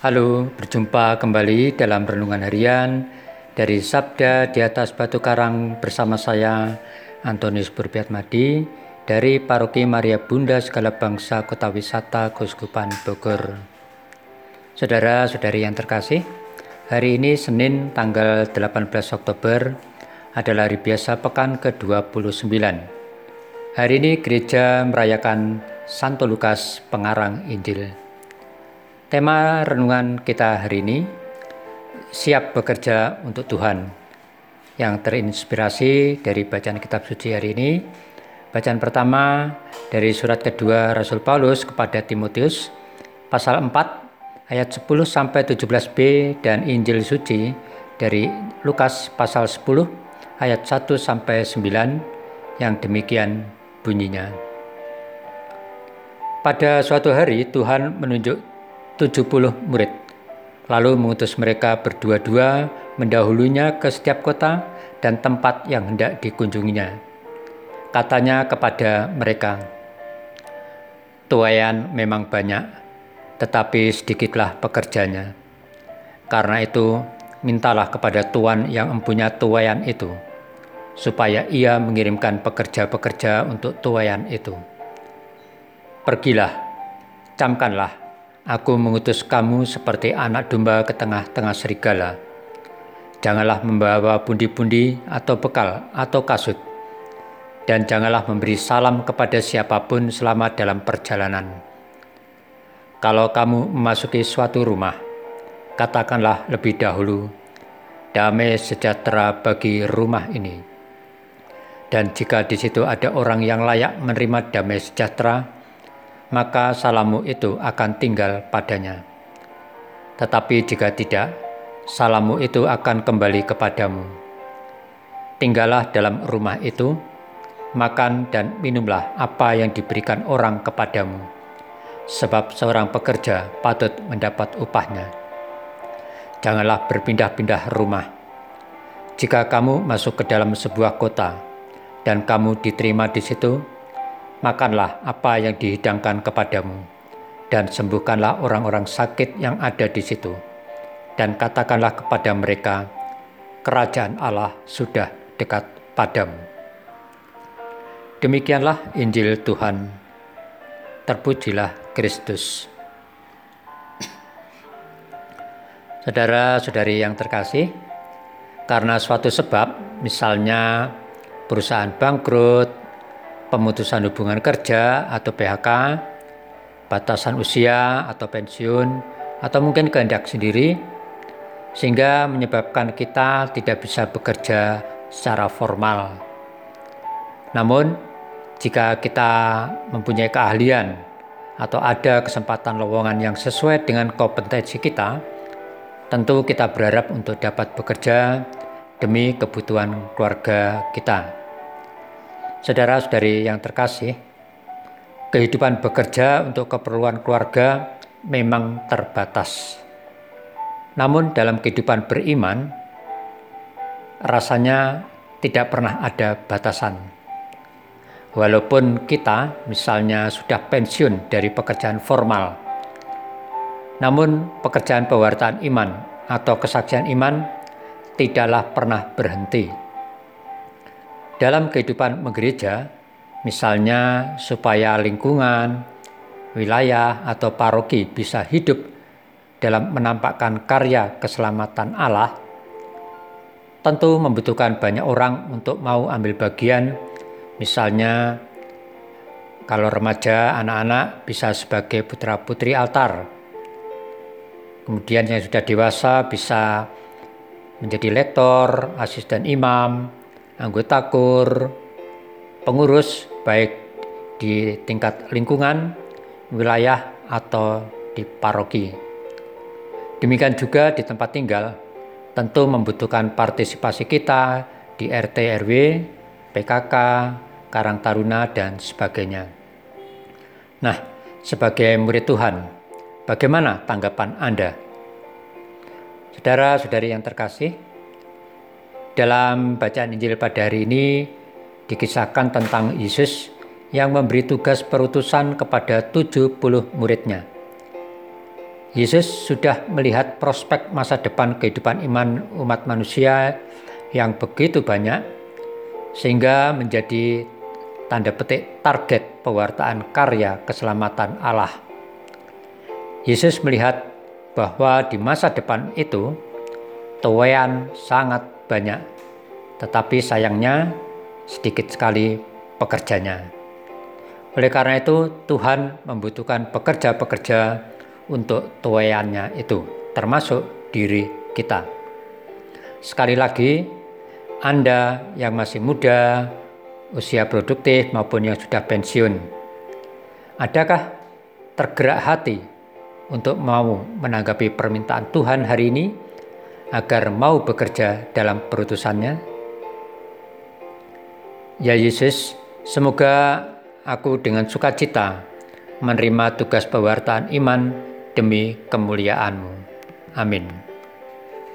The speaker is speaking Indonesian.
Halo, berjumpa kembali dalam renungan harian dari Sabda di atas Batu Karang bersama saya Antonius Madi dari Paroki Maria Bunda Segala Bangsa Kota Wisata Kuskupan Bogor. Saudara-saudari yang terkasih, hari ini Senin tanggal 18 Oktober adalah hari biasa pekan ke-29. Hari ini gereja merayakan Santo Lukas pengarang Injil. Tema renungan kita hari ini siap bekerja untuk Tuhan yang terinspirasi dari bacaan kitab suci hari ini. Bacaan pertama dari surat kedua Rasul Paulus kepada Timotius pasal 4 ayat 10 sampai 17b dan Injil suci dari Lukas pasal 10 ayat 1 sampai 9 yang demikian bunyinya. Pada suatu hari Tuhan menunjuk 70 murid. Lalu mengutus mereka berdua-dua mendahulunya ke setiap kota dan tempat yang hendak dikunjunginya. Katanya kepada mereka, Tuayan memang banyak, tetapi sedikitlah pekerjanya. Karena itu, mintalah kepada Tuhan yang mempunyai tuayan itu, supaya ia mengirimkan pekerja-pekerja untuk tuayan itu. Pergilah, camkanlah Aku mengutus kamu seperti anak domba ke tengah-tengah serigala. Janganlah membawa pundi-pundi atau bekal atau kasut. Dan janganlah memberi salam kepada siapa pun selama dalam perjalanan. Kalau kamu memasuki suatu rumah, katakanlah lebih dahulu, damai sejahtera bagi rumah ini. Dan jika di situ ada orang yang layak menerima damai sejahtera, maka salammu itu akan tinggal padanya. Tetapi jika tidak, salammu itu akan kembali kepadamu. Tinggallah dalam rumah itu, makan dan minumlah apa yang diberikan orang kepadamu, sebab seorang pekerja patut mendapat upahnya. Janganlah berpindah-pindah rumah. Jika kamu masuk ke dalam sebuah kota dan kamu diterima di situ, makanlah apa yang dihidangkan kepadamu, dan sembuhkanlah orang-orang sakit yang ada di situ. Dan katakanlah kepada mereka, kerajaan Allah sudah dekat padamu. Demikianlah Injil Tuhan. Terpujilah Kristus. Saudara-saudari yang terkasih, karena suatu sebab, misalnya perusahaan bangkrut, pemutusan hubungan kerja atau PHK, batasan usia atau pensiun, atau mungkin kehendak sendiri, sehingga menyebabkan kita tidak bisa bekerja secara formal. Namun, jika kita mempunyai keahlian atau ada kesempatan lowongan yang sesuai dengan kompetensi kita, tentu kita berharap untuk dapat bekerja demi kebutuhan keluarga kita. Saudara-saudari yang terkasih, kehidupan bekerja untuk keperluan keluarga memang terbatas. Namun dalam kehidupan beriman, rasanya tidak pernah ada batasan. Walaupun kita misalnya sudah pensiun dari pekerjaan formal, namun pekerjaan pewartaan iman atau kesaksian iman tidaklah pernah berhenti dalam kehidupan menggereja, misalnya supaya lingkungan, wilayah, atau paroki bisa hidup dalam menampakkan karya keselamatan Allah, tentu membutuhkan banyak orang untuk mau ambil bagian, misalnya kalau remaja, anak-anak bisa sebagai putra-putri altar. Kemudian yang sudah dewasa bisa menjadi lektor, asisten imam, anggota KUR, pengurus baik di tingkat lingkungan, wilayah, atau di paroki. Demikian juga di tempat tinggal, tentu membutuhkan partisipasi kita di RT RW, PKK, Karang Taruna, dan sebagainya. Nah, sebagai murid Tuhan, bagaimana tanggapan Anda? Saudara-saudari yang terkasih, dalam bacaan Injil pada hari ini dikisahkan tentang Yesus yang memberi tugas perutusan kepada 70 muridnya. Yesus sudah melihat prospek masa depan kehidupan iman umat manusia yang begitu banyak, sehingga menjadi tanda petik target pewartaan karya keselamatan Allah. Yesus melihat bahwa di masa depan itu tuayan sangat banyak, tetapi sayangnya sedikit sekali pekerjanya. Oleh karena itu, Tuhan membutuhkan pekerja-pekerja untuk tuayannya itu, termasuk diri kita. Sekali lagi, Anda yang masih muda, usia produktif maupun yang sudah pensiun, adakah tergerak hati untuk mau menanggapi permintaan Tuhan hari ini agar mau bekerja dalam perutusannya? Ya Yesus, semoga aku dengan sukacita menerima tugas pewartaan iman demi kemuliaan-Mu. Amin.